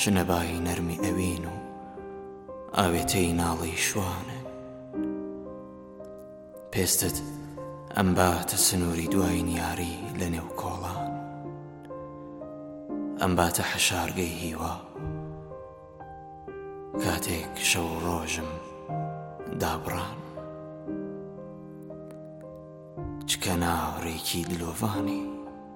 شنەبایی نەرمی ئەوین و ئاوێتەی ناڵەی شوانن پێستت ئەم باتە سنووری دوایین یاری لە نێو کۆڵان ئەم باتە حەشارگەی هیوا کاتێک شەو ڕۆژم دابڕان چکە ناوڕێکی دلۆڤانی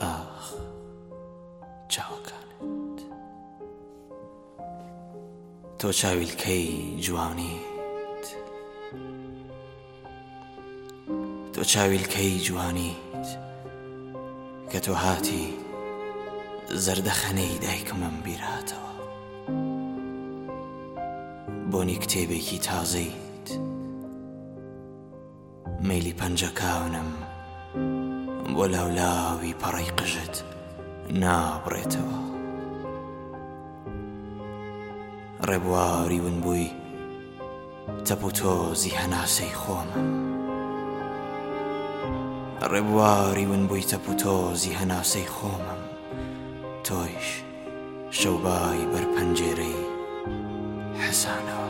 ئاخ چاوەکانت تۆ چاویلکەی جوانیت تۆ چاویلکەی جوانیت کە تۆ هاتی زەردەخەنەی دایکمم بیرهاتەوە بۆنی کتێبێکی تازەیت مەیلی پەنجەکانم بۆ لاولاوی پەڕەی قژت نابڕێتەوە ڕێبواری ونبووی تەپ و تۆزی هەناسەی خۆمم ڕێبواری ونبووی تەپ و تۆزی هەناسەی خۆمم تۆیش شەوبای بەر پەنجێرەی حەسانەوە.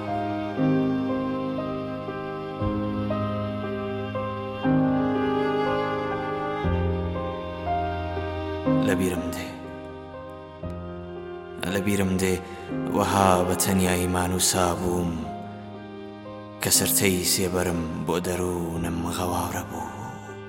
لەبیرم دێ وەها بە تەنیایی مانوسابووم کە سرتەی سێبەرم بۆ دەروونم غەوارە بوو.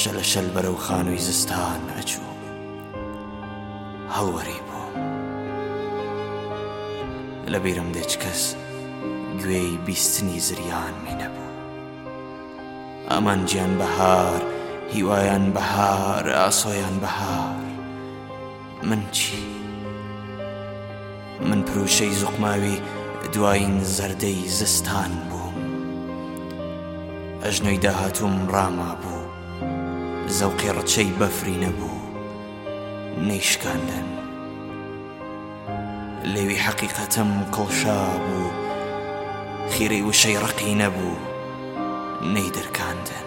شەلە شەل بەرەو خانووی زستان ئەچوو هەڵوەری بووم لەبیرم دێ چ کەس گوێی بیستنی زریانمی نەبوو ئامانجیان بەهار هیوایان بەهار ئاسۆیان بەهار من چی؟ من پروشەی زوقماوی دواین زەردەی زستان بووم ئەژنۆی داهاتووم ڕاما بوو زەوقی ڕچەی بەفری نەبوو نەیشکاندن لێوی حەقیقەتم کڵشا بوو خیرەی وشەی ڕقی نەبوو نەیدرکاندن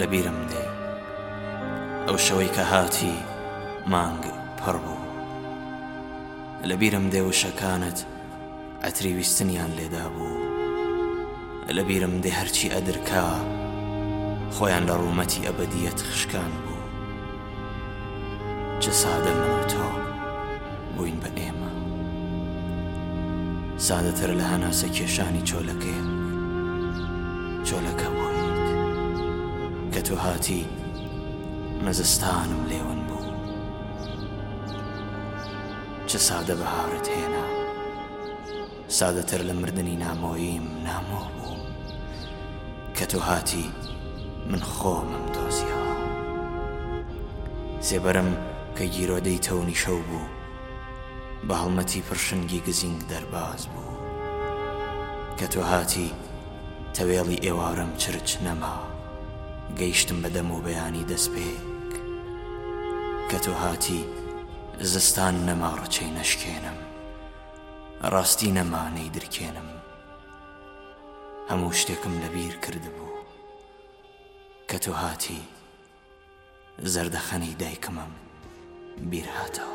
لەبیرم دێ ئەو شەوەی کە هاتی مانگ پڕ بوو لەبیرم دێ وشەکانت عەتری ویستنیان لێدابوو لەبیرم دێ هەرچی ئەدرکا خۆیان لە ڕوومەتی ئەبەدیەت خشکان بوو چ سادە من و تۆ بووین بە ئێمە سادەتر لە هەناسە کێشانی چۆلەکەیە چۆلەکە بوویت کە تۆ هاتی مەزستانم لێون بوو چ سادە بەهارت هێنا سادەتر لە مردنی نامۆییم نامۆ بووم کە تۆ هاتی من خۆمم دۆزیەوە سێبەرم کە گیرۆدەی تەونی شەو بوو بە هەڵمەتی پڕشنگی گزینگ دەرباز بوو کە تۆ هاتی تەوێڵی ئێوارەم چرچ نەما گەیشتم بە دەم و بەیانی دەستپێک کە تۆ هاتی زستان نەما ڕچەی نەشکێنم ڕاستی نەما نەیدرکێنم هەموو شتێکم لەبیر کردبوو کە تۆ هاتی زەردەخەنەی دایکمم بیر هاتەوە.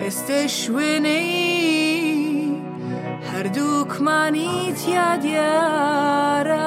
ئێستێ شوێنەی هەردووکمانی تیا دیارە